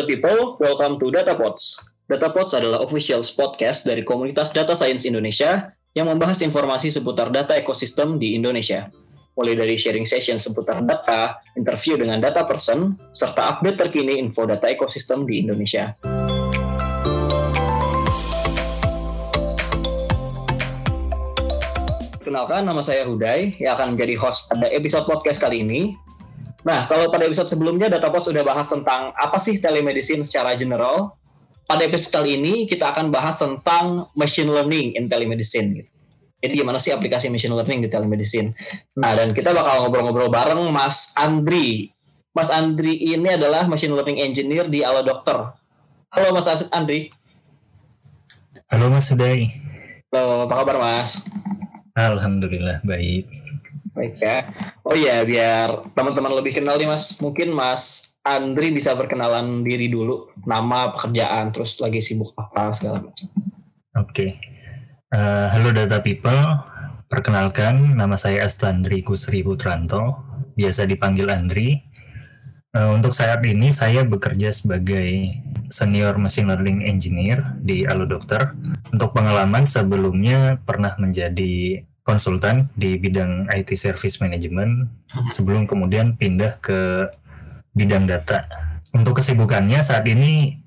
Data People, welcome to DataPods. DataPods adalah official podcast dari komunitas Data Science Indonesia yang membahas informasi seputar data ekosistem di Indonesia. Mulai dari sharing session seputar data, interview dengan data person, serta update terkini info data ekosistem di Indonesia. Kenalkan, nama saya Huday yang akan menjadi host pada episode podcast kali ini Nah, kalau pada episode sebelumnya Datapod sudah bahas tentang apa sih telemedicine secara general. Pada episode kali ini kita akan bahas tentang machine learning in telemedicine. Gitu. Jadi gimana sih aplikasi machine learning di telemedicine? Nah, dan kita bakal ngobrol-ngobrol bareng Mas Andri. Mas Andri ini adalah machine learning engineer di Alo Dokter. Halo Mas Andri. Halo Mas Uday. Halo, apa kabar Mas? Alhamdulillah baik. Baik ya. Oh iya, biar teman-teman lebih kenal nih Mas. Mungkin Mas Andri bisa perkenalan diri dulu, nama, pekerjaan, terus lagi sibuk apa segala macam. Oke. Okay. Uh, eh, halo Data People. Perkenalkan, nama saya Astandri Kusri Putranto, biasa dipanggil Andri. Uh, untuk saat ini saya bekerja sebagai senior machine learning engineer di Alo Dokter. Untuk pengalaman sebelumnya pernah menjadi konsultan di bidang IT service management. Sebelum kemudian pindah ke bidang data. Untuk kesibukannya saat ini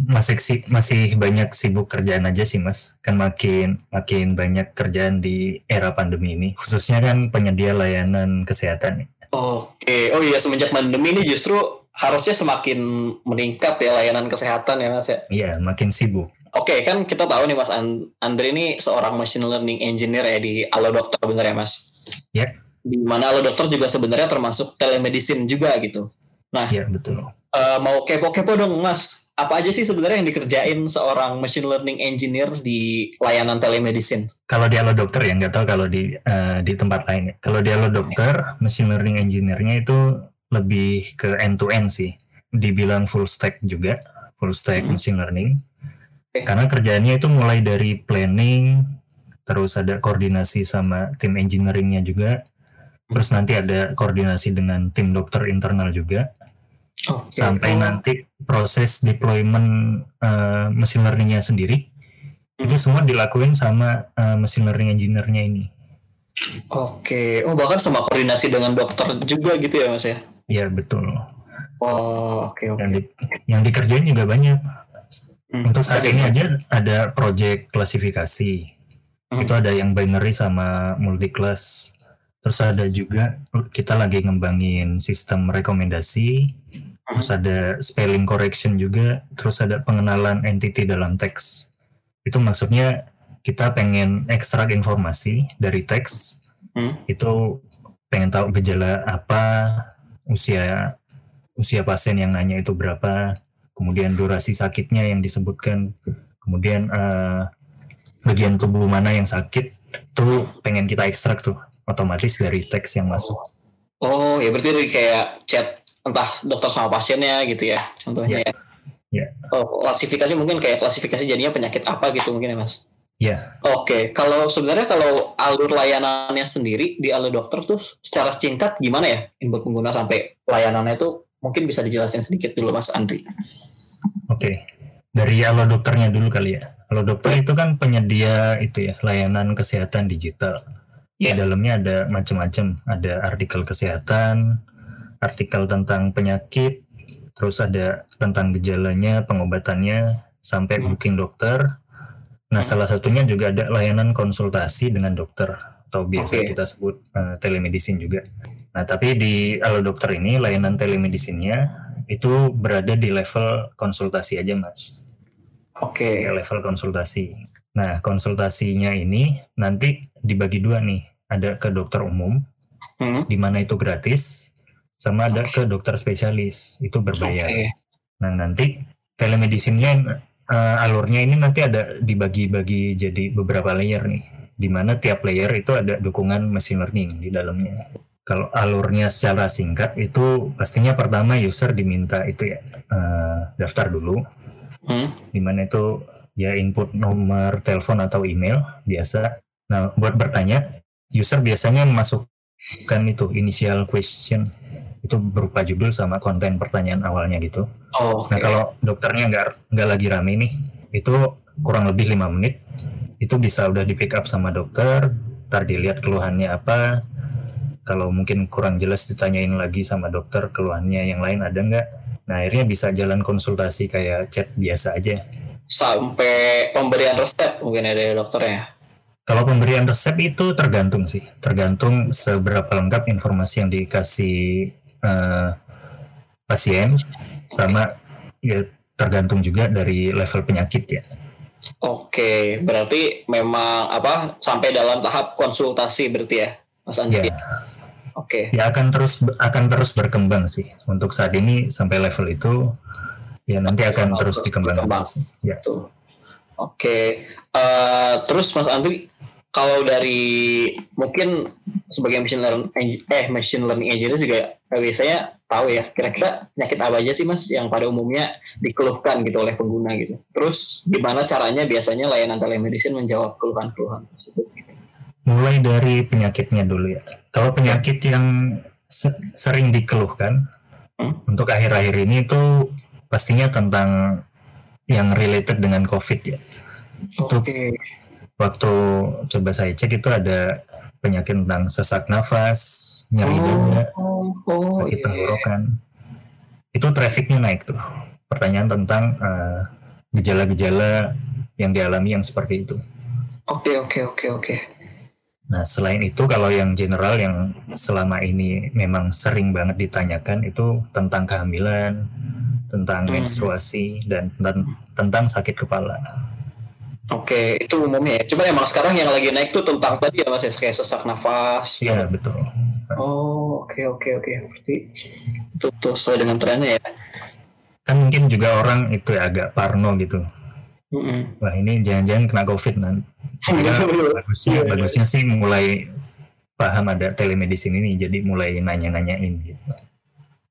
masih masih banyak sibuk kerjaan aja sih mas. Kan makin makin banyak kerjaan di era pandemi ini. Khususnya kan penyedia layanan kesehatan. Oke. Oh iya semenjak pandemi ini justru harusnya semakin meningkat ya layanan kesehatan ya mas ya? Iya makin sibuk Oke, okay, kan kita tahu nih Mas Andre ini seorang machine learning engineer ya di Alo Dokter bener ya Mas? Ya. Yeah. Di mana Alo Dokter juga sebenarnya termasuk telemedicine juga gitu. Nah, ya yeah, betul. Uh, mau kepo-kepo dong Mas, apa aja sih sebenarnya yang dikerjain seorang machine learning engineer di layanan telemedicine? Kalau di Alo Dokter ya, nggak tahu kalau di uh, di tempat lain. Ya. Kalau di Alo Dokter, machine learning engineer-nya itu lebih ke end to end sih. Dibilang full stack juga, full stack hmm. machine learning karena kerjaannya itu mulai dari planning, terus ada koordinasi sama tim engineeringnya juga, terus nanti ada koordinasi dengan tim dokter internal juga, oh, okay. sampai oh. nanti proses deployment uh, mesin learningnya sendiri hmm. itu semua dilakuin sama uh, mesin learning engineer-nya ini. Oke, okay. oh bahkan sama koordinasi dengan dokter juga gitu ya mas ya? Iya betul. Oh oke okay, oke. Okay. Yang, di, yang dikerjain juga banyak Hmm. Untuk saat ini aja ada project klasifikasi. Hmm. Itu ada yang binary sama multi class. Terus ada juga kita lagi ngembangin sistem rekomendasi. Hmm. Terus ada spelling correction juga. Terus ada pengenalan entity dalam teks. Itu maksudnya kita pengen ekstrak informasi dari teks. Hmm. Itu pengen tahu gejala apa, usia usia pasien yang nanya itu berapa, kemudian durasi sakitnya yang disebutkan, kemudian uh, bagian tubuh mana yang sakit, itu pengen kita ekstrak tuh otomatis dari teks yang masuk. Oh, ya berarti dari kayak chat entah dokter sama pasiennya gitu ya, contohnya ya. ya. Oh, klasifikasi mungkin kayak klasifikasi jadinya penyakit apa gitu mungkin ya mas? Ya. Oke, okay. kalau sebenarnya kalau alur layanannya sendiri di alur dokter tuh secara singkat gimana ya input pengguna sampai layanannya tuh mungkin bisa dijelasin sedikit dulu Mas Andri. Oke, okay. dari Halo Dokternya dulu kali ya. Halo Dokter itu kan penyedia itu ya layanan kesehatan digital. Yeah. Di dalamnya ada macam-macam, ada artikel kesehatan, artikel tentang penyakit, terus ada tentang gejalanya, pengobatannya, sampai hmm. booking dokter. Nah, hmm. salah satunya juga ada layanan konsultasi dengan dokter atau biasa okay. kita sebut uh, telemedicine juga. Nah, tapi di Halo Dokter ini layanan telemedicine-nya itu berada di level konsultasi aja, Mas. Oke. Okay. Level konsultasi. Nah, konsultasinya ini nanti dibagi dua nih. Ada ke dokter umum, hmm. di mana itu gratis, sama ada ke dokter spesialis, itu berbayar. Okay. Nah, nanti telemedicine-nya uh, alurnya ini nanti ada dibagi-bagi jadi beberapa layer nih, di mana tiap layer itu ada dukungan machine learning di dalamnya kalau alurnya secara singkat itu pastinya pertama user diminta itu ya uh, daftar dulu hmm. di mana itu ya input nomor telepon atau email biasa nah buat bertanya user biasanya masukkan itu initial question itu berupa judul sama konten pertanyaan awalnya gitu. Oh, Nah kalau dokternya nggak nggak lagi rame nih, itu kurang lebih lima menit, itu bisa udah di pick up sama dokter, ntar dilihat keluhannya apa. Kalau mungkin kurang jelas ditanyain lagi sama dokter keluhannya yang lain ada nggak. Nah akhirnya bisa jalan konsultasi kayak chat biasa aja. Sampai pemberian resep mungkin ada ya dokternya. Kalau pemberian resep itu tergantung sih, tergantung seberapa lengkap informasi yang dikasih eh, pasien, sama ya tergantung juga dari level penyakit ya. Oke, berarti memang apa sampai dalam tahap konsultasi berarti ya, Mas Andi? Ya, Oke. ya akan terus akan terus berkembang sih. Untuk saat ini sampai level itu, ya nanti akan Terus terus dikembangkan. berkembang. sih. Ya. Oke. Eh, terus Mas Andri, kalau dari mungkin sebagai machine learning eh machine learning engineer juga eh, biasanya tahu ya kira-kira penyakit apa aja sih Mas yang pada umumnya dikeluhkan gitu oleh pengguna gitu. Terus gimana caranya biasanya layanan telemedicine menjawab keluhan-keluhan tersebut? gitu? Mulai dari penyakitnya dulu ya. Kalau penyakit yang se- sering dikeluhkan Hmm. untuk akhir-akhir ini itu pastinya tentang yang related dengan COVID ya. Oke. waktu coba saya cek itu ada penyakit tentang sesak nafas, nyeri dada, Oh, oh, sakit iya. tenggorokan. Itu trafficnya naik tuh. Pertanyaan tentang eh, gejala-gejala yang dialami yang seperti itu. Oke, oke, oke, oke. Nah, selain itu kalau yang general yang selama ini memang sering banget ditanyakan itu tentang kehamilan, tentang Hmm. menstruasi dan tentang, tentang sakit kepala. Oke, itu umumnya ya. Cuma emang sekarang yang lagi naik tuh tentang tadi ya Mas ya, kayak sesak nafas. Iya, betul. Oh, oke oke oke. Berarti itu tuh sesuai dengan trennya ya. Kan mungkin juga orang itu ya agak parno gitu. Mm-mm. Wah, ini jangan-jangan kena Covid nanti. Ya, bagusnya, Iya, iya. bagusnya sih mulai paham ada telemedicine ini jadi mulai nanya-nanyain gitu.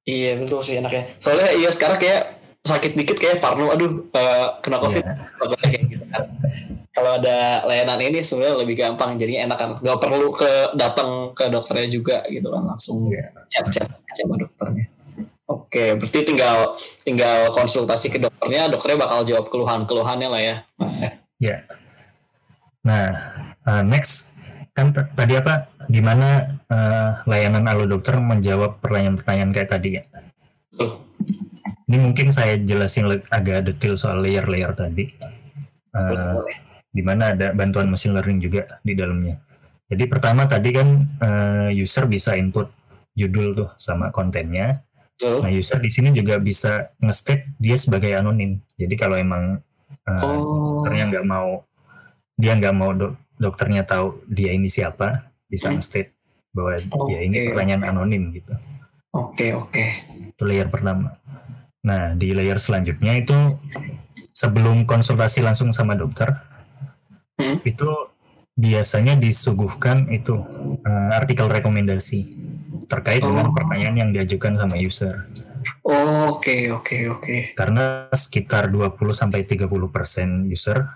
Iya betul sih enaknya. Soalnya iya sekarang kayak sakit dikit kayak parno, aduh eh, kena covid. Iya. Kayak gitu kan. Kalau ada layanan ini sebenarnya lebih gampang, jadinya enak kan. Gak perlu ke datang ke dokternya juga gitu kan, langsung Iya. chat-chat aja sama dokternya. Oke, berarti tinggal tinggal konsultasi ke dokternya, dokternya bakal jawab keluhan-keluhannya lah ya. Nah, ya. Nah, uh, next kan tadi apa? Gimana uh, layanan Halo Dokter menjawab pertanyaan-pertanyaan kayak tadi ya? Ini mungkin saya jelasin agak detail soal layer-layer tadi. Uh, di mana ada bantuan machine learning juga di dalamnya. Jadi pertama tadi kan uh, user bisa input judul tuh sama kontennya. Betul. Nah user di sini juga bisa nge-state dia sebagai anonim. Jadi kalau emang uh, Oh. dokternya nggak mau dia nggak mau dok- dokternya tahu dia ini siapa bisa Hmm. nge-state bahwa ya ini Oke, pertanyaan anonim gitu Oke, oke. itu layer pertama nah di layer selanjutnya itu sebelum konsultasi langsung sama dokter Hmm. itu biasanya disuguhkan itu eh, artikel rekomendasi terkait dengan Oh. pertanyaan yang diajukan sama user Oh, Oke, oke, oke. karena sekitar 20 sampai 30% user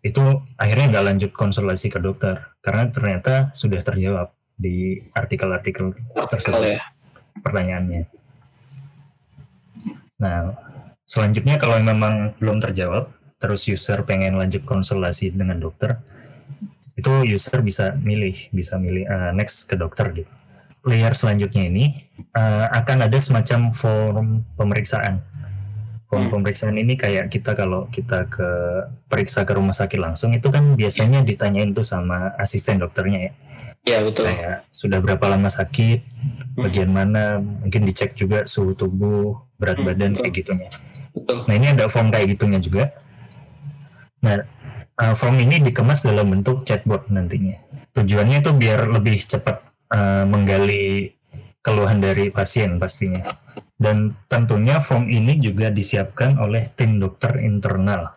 itu akhirnya nggak lanjut konsultasi ke dokter karena ternyata sudah terjawab di artikel-artikel Artikel tersebut ya. pertanyaannya. Nah, selanjutnya kalau memang belum terjawab, terus user pengen lanjut konsultasi dengan dokter, itu user bisa milih, bisa milih eh, next ke dokter gitu. Layer selanjutnya ini eh, akan ada semacam form pemeriksaan. Form Hmm. pemeriksaan ini kayak kita kalau kita ke periksa ke rumah sakit langsung itu kan biasanya ditanyain tuh sama asisten dokternya ya Iya, betul. kayak sudah berapa lama sakit, Hmm. bagian mana, mungkin dicek juga suhu tubuh, berat Hmm, badan betul. kayak gitunya. Betul. Nah ini ada form kayak gitunya juga. Nah uh, form ini dikemas dalam bentuk chatbot nantinya. Tujuannya itu biar lebih cepat uh, menggali keluhan dari pasien pastinya. Dan tentunya form ini juga disiapkan oleh tim dokter internal.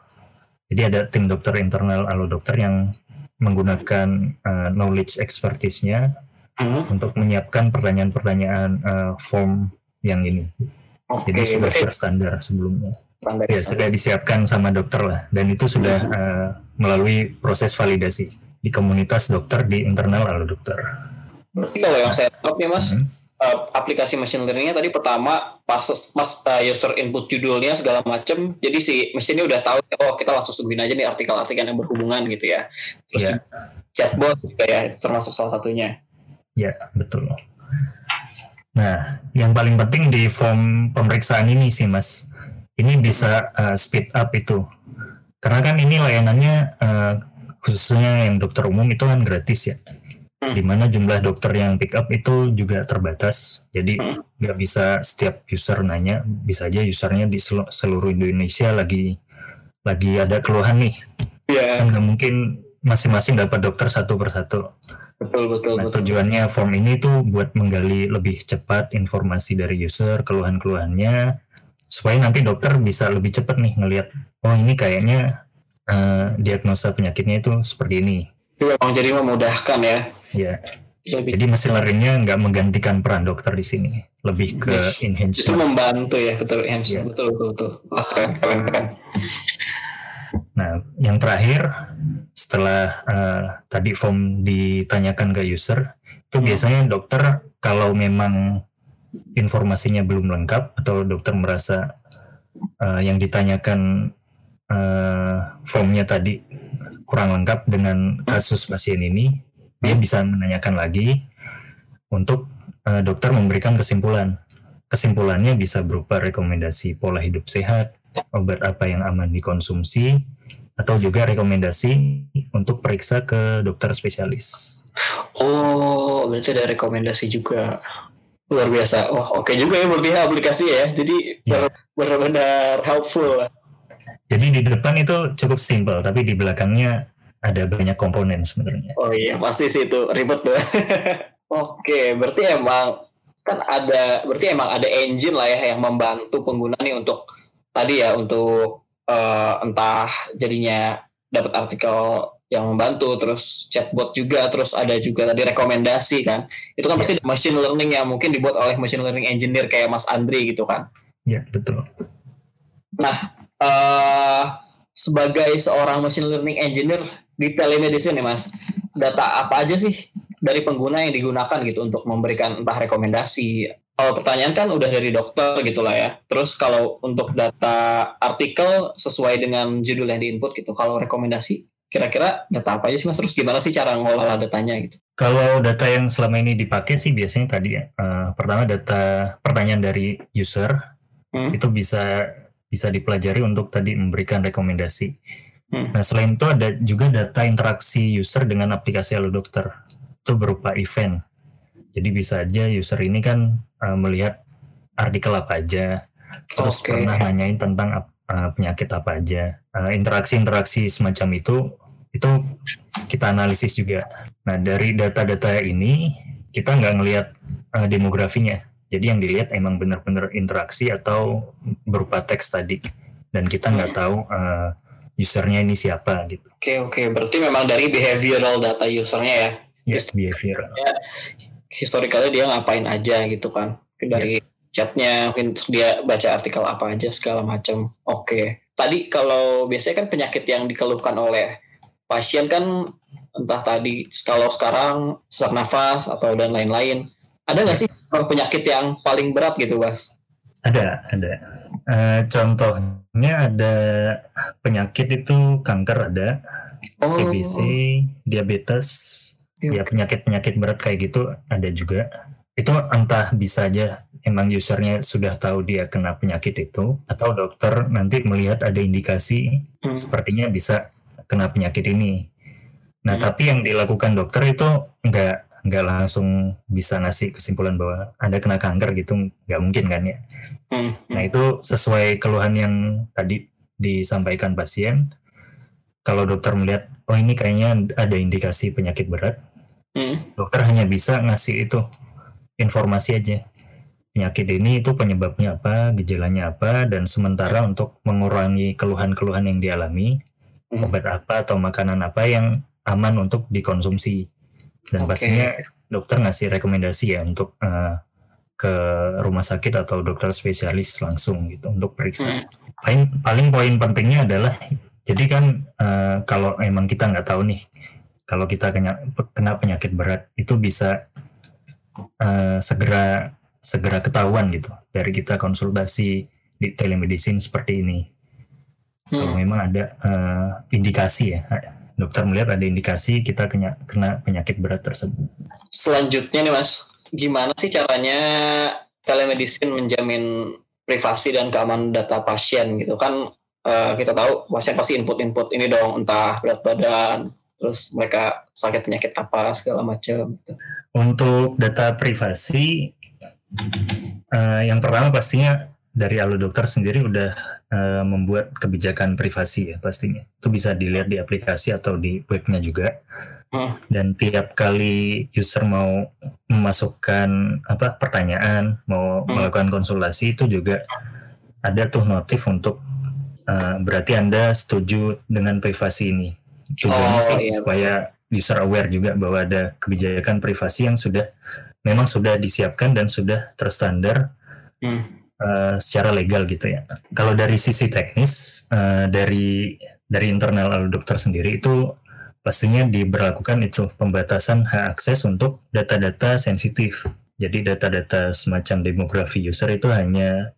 Jadi ada tim dokter internal Halo Dokter yang menggunakan uh, knowledge expertise-nya Hmm. untuk menyiapkan pertanyaan-pertanyaan uh, form yang ini. Oke, Jadi sudah berarti berstandar sebelumnya. Standar Ya, sudah disiapkan sama dokter lah. Dan itu sudah uh, melalui proses validasi di komunitas dokter di internal Halo Dokter. Berarti kalau yang saya tangkap nih mas, Hmm. uh, aplikasi machine learningnya tadi pertama pas pas uh, user input judulnya segala macam jadi si mesinnya udah tahu oh kita langsung sungguhin aja nih artikel-artikel yang berhubungan gitu ya terus yeah. chatbot juga ya termasuk salah satunya ya betul nah yang paling penting di form pemeriksaan ini sih mas ini bisa uh, speed up itu karena kan ini layanannya uh, khususnya yang dokter umum itu kan gratis ya hmm. di mana jumlah dokter yang pick up itu juga terbatas jadi hmm. nggak hmm. bisa setiap user nanya bisa aja usernya di seluruh Indonesia lagi lagi ada keluhan nih yeah. kan nggak mungkin masing-masing dapat dokter satu persatu betul betul, nah, betul. tujuannya form ini tuh buat menggali lebih cepat informasi dari user keluhan-keluhannya supaya nanti dokter bisa lebih cepat nih ngelihat oh ini kayaknya uh, diagnosa penyakitnya itu seperti ini. Memang jadi memudahkan ya. Ya. Lebih. Jadi mesin learningnya nggak menggantikan peran dokter di sini, lebih ke enhance. Itu membantu ya, betul enhance, ya. betul betul betul. Oh, keren keren keren. Nah, yang terakhir setelah uh, tadi form ditanyakan ke user, itu hmm. biasanya dokter kalau memang informasinya belum lengkap atau dokter merasa uh, yang ditanyakan uh, formnya tadi kurang lengkap dengan kasus pasien ini, dia bisa menanyakan lagi untuk uh, dokter memberikan kesimpulan. Kesimpulannya bisa berupa rekomendasi pola hidup sehat, obat apa yang aman dikonsumsi, atau juga rekomendasi untuk periksa ke dokter spesialis. Oh, berarti ada rekomendasi juga luar biasa. Oh, oke okay juga ya berarti aplikasi ya. Jadi yeah. benar-benar helpful. Jadi di depan itu cukup simpel, tapi di belakangnya ada banyak komponen sebenarnya. Oh iya, pasti sih itu ribet tuh. Oke, berarti emang kan ada, berarti emang ada engine lah ya yang membantu pengguna nih untuk tadi ya untuk uh, entah jadinya dapat artikel yang membantu, terus chatbot juga, terus ada juga tadi rekomendasi kan. Itu kan yeah. pasti machine learning yang mungkin dibuat oleh machine learning engineer kayak Mas Andri gitu kan. Iya, yeah, betul. Nah, uh, sebagai seorang machine learning engineer di telemedicine nih mas data apa aja sih dari pengguna yang digunakan gitu untuk memberikan entah rekomendasi kalau pertanyaan kan udah dari dokter gitulah ya terus kalau untuk data artikel sesuai dengan judul yang diinput gitu kalau rekomendasi kira-kira data apa aja sih mas terus gimana sih cara ngolah datanya gitu kalau data yang selama ini dipakai sih biasanya tadi ya uh, pertama data pertanyaan dari user hmm. itu bisa bisa dipelajari untuk tadi memberikan rekomendasi. Hmm. Nah selain itu ada juga data interaksi user dengan aplikasi Halo Dokter itu berupa event. Jadi bisa aja user ini kan uh, melihat artikel apa aja, terus okay. pernah nanyain tentang uh, penyakit apa aja. interaksi interaksi-interaksi semacam itu itu kita analisis juga. Nah dari data-data ini kita nggak ngelihat uh, demografinya, jadi yang dilihat emang benar-benar interaksi atau berupa teks tadi, dan kita nggak hmm. tahu uh, usernya ini siapa gitu. Oke okay, oke, okay. berarti memang dari behavioral data usernya ya? Yes, behavioral. Ya, historicalnya dia ngapain aja gitu kan? Dari yeah. Chatnya, mungkin dia baca artikel apa aja segala macam. Oke. Okay. Tadi kalau biasanya kan penyakit yang dikeluhkan oleh pasien kan entah tadi kalau sekarang sesak nafas atau dan lain-lain. Ada nggak sih penyakit yang paling berat gitu, Mas? Ada, ada. Uh, contohnya ada penyakit itu kanker ada, oh. TBC, diabetes, ya penyakit-penyakit berat kayak gitu ada juga. Itu entah bisa aja emang usernya sudah tahu dia kena penyakit itu, atau dokter nanti melihat ada indikasi hmm. sepertinya bisa kena penyakit ini. Nah, hmm. tapi yang dilakukan dokter itu enggak nggak langsung bisa ngasih kesimpulan bahwa anda kena kanker gitu nggak mungkin kan ya hmm. nah itu sesuai keluhan yang tadi disampaikan pasien kalau dokter melihat oh ini kayaknya ada indikasi penyakit berat hmm. dokter hanya bisa ngasih itu informasi aja penyakit ini itu penyebabnya apa gejalanya apa dan sementara untuk mengurangi keluhan-keluhan yang dialami hmm. obat apa atau makanan apa yang aman untuk dikonsumsi dan okay. pastinya dokter ngasih rekomendasi ya untuk uh, ke rumah sakit atau dokter spesialis langsung gitu untuk periksa. Hmm. Paling paling poin pentingnya adalah jadi kan uh, kalau emang kita nggak tahu nih kalau kita kena, kena penyakit berat itu bisa uh, segera segera ketahuan gitu dari kita konsultasi di telemedicine seperti ini. Hmm. Kalau memang ada uh, indikasi ya, dokter melihat ada indikasi kita kena, kena penyakit berat tersebut. Selanjutnya nih mas, gimana sih caranya telemedicine menjamin privasi dan keamanan data pasien gitu kan? Uh, kita tahu pasien pasti input-input ini dong, entah berat badan, terus mereka sakit penyakit apa segala macam. Gitu. Untuk data privasi Uh, yang pertama pastinya dari Alu Dokter sendiri udah uh, membuat kebijakan privasi ya pastinya. Itu bisa dilihat di aplikasi atau di webnya juga. Hmm. Dan tiap kali user mau memasukkan apa pertanyaan, mau hmm. melakukan konsultasi itu juga ada tuh notif untuk uh, berarti Anda setuju dengan privasi ini. Tujuannya oh, sih iya. supaya user aware juga bahwa ada kebijakan privasi yang sudah memang sudah disiapkan dan sudah terstandar hmm. uh, secara legal gitu ya. Kalau dari sisi teknis uh, dari dari internal lalu dokter sendiri itu pastinya diberlakukan itu pembatasan hak akses untuk data-data sensitif. Jadi data-data semacam demografi user itu hanya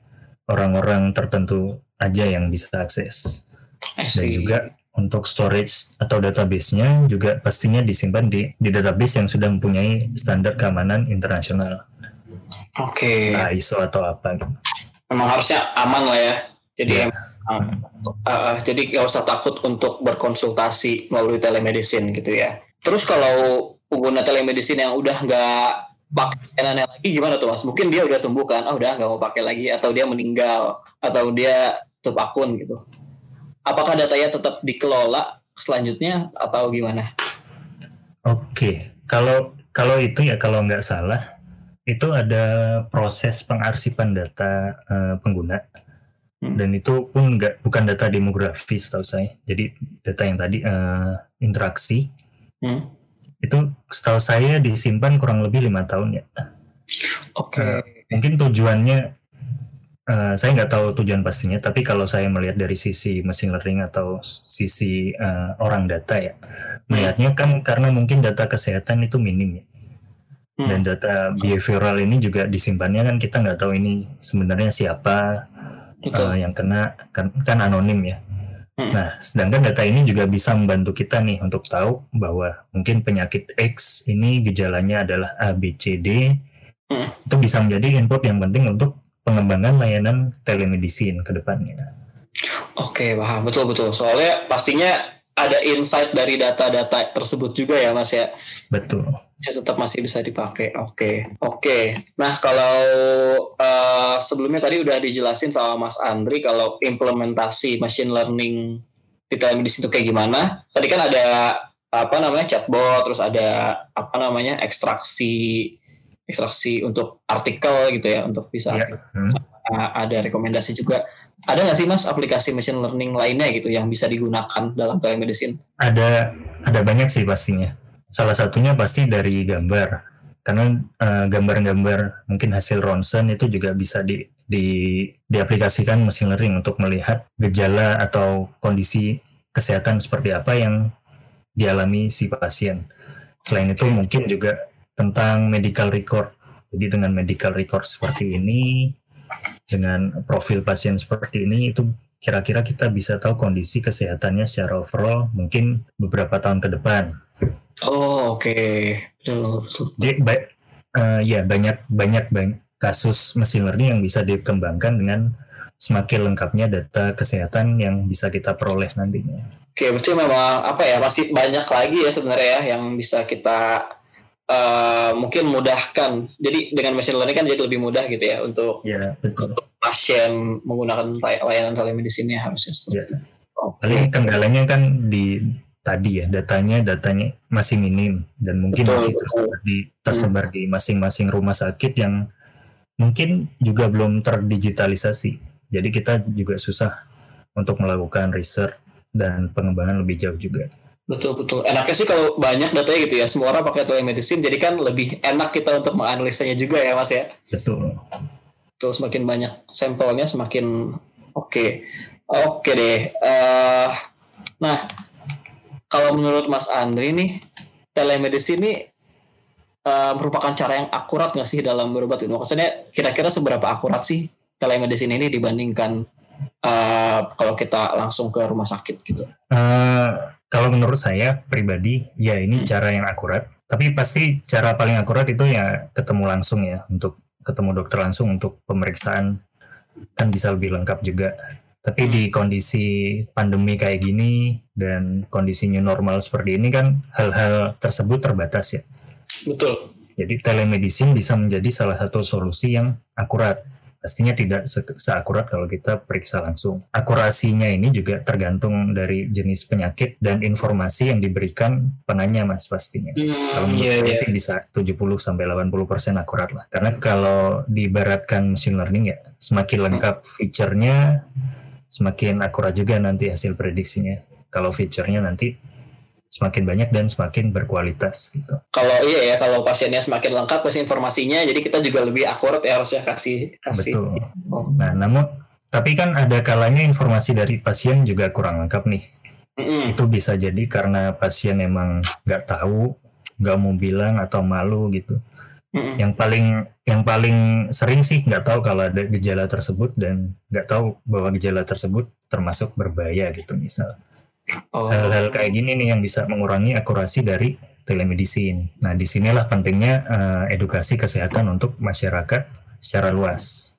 orang-orang tertentu aja yang bisa akses. Dan juga untuk storage atau database-nya juga pastinya disimpan di, di database yang sudah mempunyai standar keamanan internasional. Oke. Okay. Nah, ISO atau apa. Memang harusnya aman lah ya. Jadi ya. uh, uh, jadi nggak usah takut untuk berkonsultasi melalui telemedicine gitu ya. Terus kalau pengguna telemedicine yang udah nggak pakai lagi gimana tuh mas? Mungkin dia udah sembuh kan? Oh udah nggak mau pakai lagi atau dia meninggal atau dia tutup akun gitu apakah datanya tetap dikelola selanjutnya atau gimana? Oke, kalau kalau itu ya kalau nggak salah itu ada proses pengarsipan data uh, pengguna hmm. dan itu pun nggak bukan data demografi setahu saya. Jadi data yang tadi uh, interaksi hmm. itu setahu saya disimpan kurang lebih lima tahun ya. Oke. Okay. Uh, mungkin tujuannya Uh, saya nggak tahu tujuan pastinya, tapi kalau saya melihat dari sisi machine learning atau sisi uh, orang data ya, melihatnya kan karena mungkin data kesehatan itu minim ya, hmm. dan data behavioral ini juga disimpannya kan kita nggak tahu ini sebenarnya siapa uh, yang kena kan, kan anonim ya. Hmm. Nah, sedangkan data ini juga bisa membantu kita nih untuk tahu bahwa mungkin penyakit X ini gejalanya adalah A, B, C, D. Hmm. Itu bisa menjadi input yang penting untuk pengembangan layanan telemedicine ke depannya. Oke, paham. Betul, betul. Soalnya pastinya ada insight dari data-data tersebut juga ya, Mas ya? Betul. Bisa tetap masih bisa dipakai. Oke, oke. Nah, kalau uh, sebelumnya tadi udah dijelasin sama Mas Andri kalau implementasi machine learning di telemedicine itu kayak gimana. Tadi kan ada apa namanya chatbot, terus ada apa namanya ekstraksi ekstraksi untuk artikel gitu ya untuk bisa yeah. hmm. ada rekomendasi juga ada nggak sih mas aplikasi machine learning lainnya gitu yang bisa digunakan dalam telemedicine ada ada banyak sih pastinya salah satunya pasti dari gambar karena uh, gambar-gambar mungkin hasil ronsen itu juga bisa di, di diaplikasikan machine learning untuk melihat gejala atau kondisi kesehatan seperti apa yang dialami si pasien. Selain itu mungkin juga tentang medical record. Jadi dengan medical record seperti ini, dengan profil pasien seperti ini, itu kira-kira kita bisa tahu kondisi kesehatannya secara overall mungkin beberapa tahun ke depan. Oh oke. Okay. Jadi ba uh, ya banyak banyak banyak kasus mesin learning yang bisa dikembangkan dengan semakin lengkapnya data kesehatan yang bisa kita peroleh nantinya. Oke, berarti memang apa ya masih banyak lagi ya sebenarnya ya yang bisa kita uh, mungkin mudahkan. Jadi dengan machine learning kan jadi lebih mudah gitu ya untuk, ya, betul. untuk pasien menggunakan layanan telemedicine harusnya seperti ya. itu. Okay. kendalanya kan di tadi ya datanya datanya masih minim dan mungkin betul, masih tersebar di tersebar hmm. di masing-masing rumah sakit yang mungkin juga belum terdigitalisasi. Jadi kita juga susah untuk melakukan research dan pengembangan lebih jauh juga. Betul betul. Enaknya sih kalau banyak datanya gitu ya. Semua orang pakai telemedicine, jadi kan lebih enak kita untuk menganalisanya juga ya, Mas ya. Betul. Terus semakin banyak sampelnya semakin oke. Okay. Oke okay deh. Uh, nah, kalau menurut Mas Andri nih, telemedicine ini uh, merupakan cara yang akurat nggak sih dalam berobat itu? Maksudnya kira-kira seberapa akurat sih telemedicine ini dibandingkan uh, kalau kita langsung ke rumah sakit gitu? Uh, kalau menurut saya pribadi, ya ini hmm. cara yang akurat. Tapi pasti cara paling akurat itu ya ketemu langsung ya untuk ketemu dokter langsung untuk pemeriksaan kan bisa lebih lengkap juga. Tapi di kondisi pandemi kayak gini dan kondisinya normal seperti ini kan hal-hal tersebut terbatas ya. Betul. Jadi telemedicine bisa menjadi salah satu solusi yang akurat pastinya tidak se seakurat kalau kita periksa langsung. Akurasinya ini juga tergantung dari jenis penyakit dan informasi yang diberikan penanya mas pastinya. Hmm, kalau menurut yeah, saya yeah. sih bisa 70 sampai 80 persen akurat lah. Karena kalau diibaratkan machine learning ya semakin lengkap fiturnya semakin akurat juga nanti hasil prediksinya. Kalau fiturnya nanti semakin banyak dan semakin berkualitas gitu. Kalau iya ya, kalau pasiennya semakin lengkap pasti informasinya, jadi kita juga lebih akurat ya harusnya kasih kasih. Betul. Oh. Nah, namun tapi kan ada kalanya informasi dari pasien juga kurang lengkap nih. Mm-hmm. Itu bisa jadi karena pasien emang nggak tahu, nggak mau bilang atau malu gitu. Mm-hmm. Yang paling yang paling sering sih nggak tahu kalau ada gejala tersebut dan nggak tahu bahwa gejala tersebut termasuk berbahaya gitu misal. Oh. Hal-hal kayak gini nih yang bisa mengurangi akurasi dari telemedicine. Nah, di sinilah pentingnya uh, edukasi kesehatan untuk masyarakat secara luas.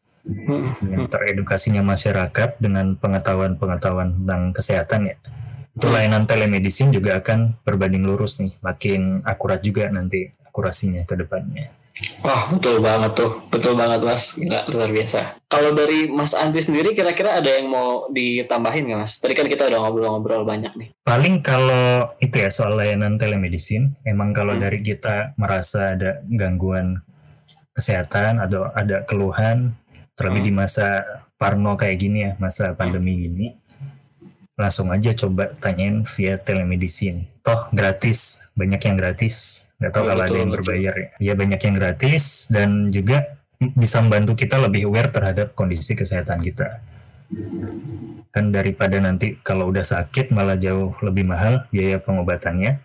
Yang teredukasinya masyarakat dengan pengetahuan-pengetahuan tentang kesehatan ya. Itu layanan telemedicine juga akan berbanding lurus nih, makin akurat juga nanti akurasinya ke depannya. Wah betul banget tuh, betul banget mas, Gila, luar biasa. Kalau dari Mas Andri sendiri kira-kira ada yang mau ditambahin nggak mas? Tadi kan kita udah ngobrol-ngobrol banyak nih. Paling kalau itu ya soal layanan telemedicine, emang kalau hmm. dari kita merasa ada gangguan kesehatan, ada ada keluhan, terlebih hmm. di masa parno kayak gini ya, masa pandemi gini, langsung aja coba tanyain via telemedicine. Toh gratis, banyak yang gratis nggak tahu kalau ada yang berbayar ya. ya banyak yang gratis dan juga bisa membantu kita lebih aware terhadap kondisi kesehatan kita kan daripada nanti kalau udah sakit malah jauh lebih mahal biaya pengobatannya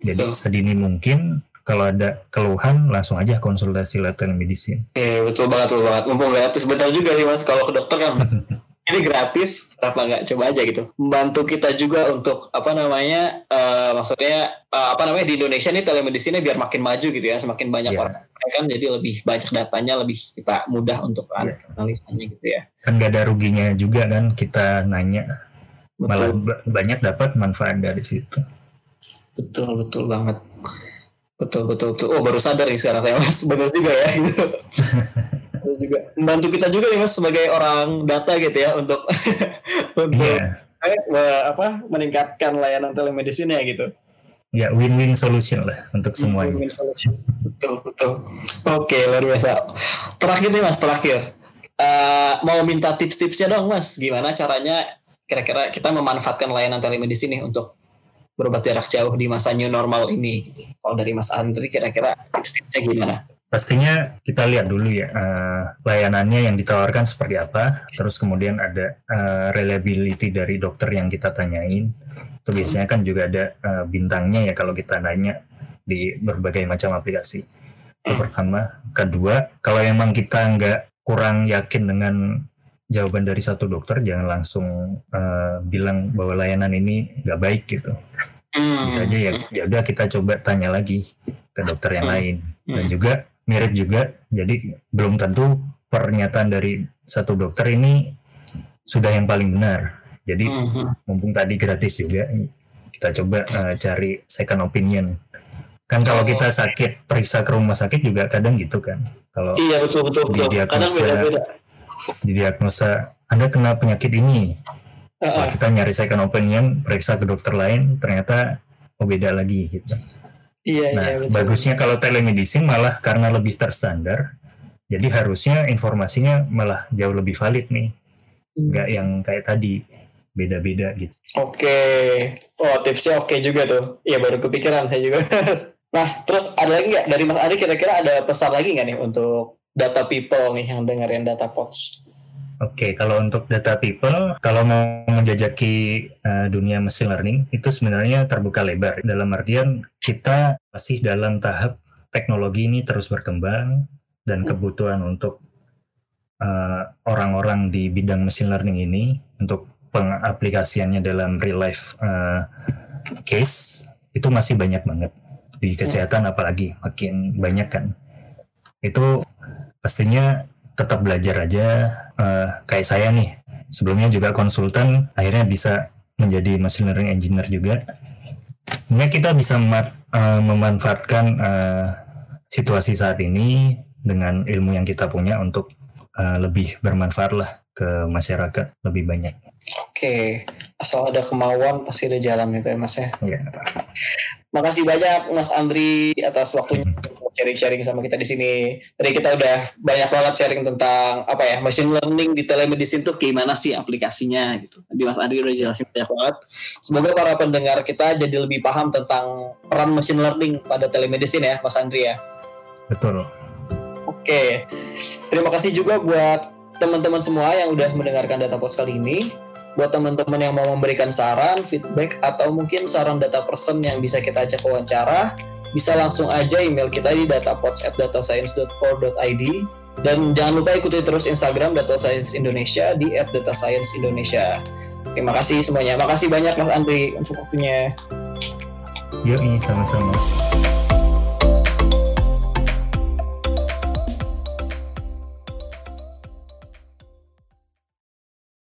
jadi betul. sedini mungkin kalau ada keluhan langsung aja konsultasi lewat telemedicine. Oke betul banget betul banget mumpung gratis betul juga sih mas kalau ke dokter kan ini gratis kenapa nggak coba aja gitu? Membantu kita juga untuk apa namanya uh, maksudnya uh, apa namanya di Indonesia nih telemedicine biar makin maju gitu ya semakin banyak yeah. orang kan jadi lebih banyak datanya lebih kita mudah untuk yeah. analisanya gitu ya. Kan nggak ada ruginya juga kan kita nanya. Betul. malah banyak dapat manfaat dari situ. Betul betul banget. Betul betul betul. Oh baru sadar nih sekarang saya mas. Benar juga ya. gitu juga membantu kita juga nih mas sebagai orang data gitu ya untuk untuk yeah. eh, apa meningkatkan layanan telemedicine ya gitu. Ya win-win solution lah untuk semuanya. Win-win solution. Betul betul. Oke luar biasa. Terakhir nih mas terakhir. Uh, mau minta tips-tipsnya dong mas, gimana caranya kira-kira kita memanfaatkan layanan telemedicine nih untuk berobat jarak jauh di masa new normal ini. Kalau dari Mas Andri kira-kira tips-tipsnya gimana? Pastinya kita lihat dulu ya uh, layanannya yang ditawarkan seperti apa, terus kemudian ada uh, reliability dari dokter yang kita tanyain. Itu biasanya kan juga ada uh, bintangnya ya kalau kita nanya di berbagai macam aplikasi. Itu pertama. Kedua, kalau emang kita nggak kurang yakin dengan jawaban dari satu dokter, jangan langsung uh, bilang bahwa layanan ini nggak baik gitu. Bisa aja ya, ya udah kita coba tanya lagi ke dokter yang lain. Dan juga mirip juga. Jadi belum tentu pernyataan dari satu dokter ini sudah yang paling benar. Jadi uh-huh. mumpung tadi gratis juga, kita coba uh, cari second opinion. Kan kalau oh. kita sakit periksa ke rumah sakit juga kadang gitu kan. Kalau iya betul betul. Di diagnosa, beda-beda. Di diagnosa Anda kena penyakit ini. Uh-uh. kita nyari second opinion, periksa ke dokter lain, ternyata oh beda lagi gitu. Iya, nah, iya, betul. bagusnya kalau telemedicine malah karena lebih terstandar, jadi harusnya informasinya malah jauh lebih valid nih, hmm. nggak yang kayak tadi beda-beda gitu. Oke, oh tipsnya oke juga tuh. Iya baru kepikiran saya juga. nah, terus ada lagi nggak dari Mas Ari kira-kira ada pesan lagi nggak nih untuk data people nih yang dengerin data pods? Oke, okay, kalau untuk data people, kalau mau menjajaki uh, dunia machine learning, itu sebenarnya terbuka lebar. Dalam artian kita masih dalam tahap teknologi ini terus berkembang dan kebutuhan untuk eh, orang-orang uh, di bidang machine learning ini untuk pengaplikasiannya dalam real life uh, case itu masih banyak banget. Di kesehatan apalagi makin banyak kan. Itu pastinya tetap belajar aja uh, kayak saya nih sebelumnya juga konsultan akhirnya bisa menjadi machine learning engineer juga ini kita bisa uh, memanfaatkan uh, situasi saat ini dengan ilmu yang kita punya untuk uh, lebih bermanfaat lah ke masyarakat lebih banyak. Oke, asal ada kemauan pasti ada jalan gitu ya mas ya. Iya. Makasih banyak Mas Andri atas waktunya sharing-sharing sama kita di sini. Tadi kita udah banyak banget sharing tentang apa ya machine learning di telemedicine tuh gimana sih aplikasinya gitu. Tadi Mas Andri udah jelasin banyak banget. Semoga para pendengar kita jadi lebih paham tentang peran machine learning pada telemedicine ya Mas Andri ya. Betul. Oke, terima kasih juga buat teman-teman semua yang udah mendengarkan data post kali ini buat teman-teman yang mau memberikan saran, feedback, atau mungkin saran data person yang bisa kita ajak wawancara, bisa langsung aja email kita di datapods@datascience.co.id dan jangan lupa ikuti terus Instagram Data Science Indonesia di @datascienceindonesia. Terima kasih semuanya. Makasih banyak Mas Andri untuk waktunya. Yuk, sama-sama.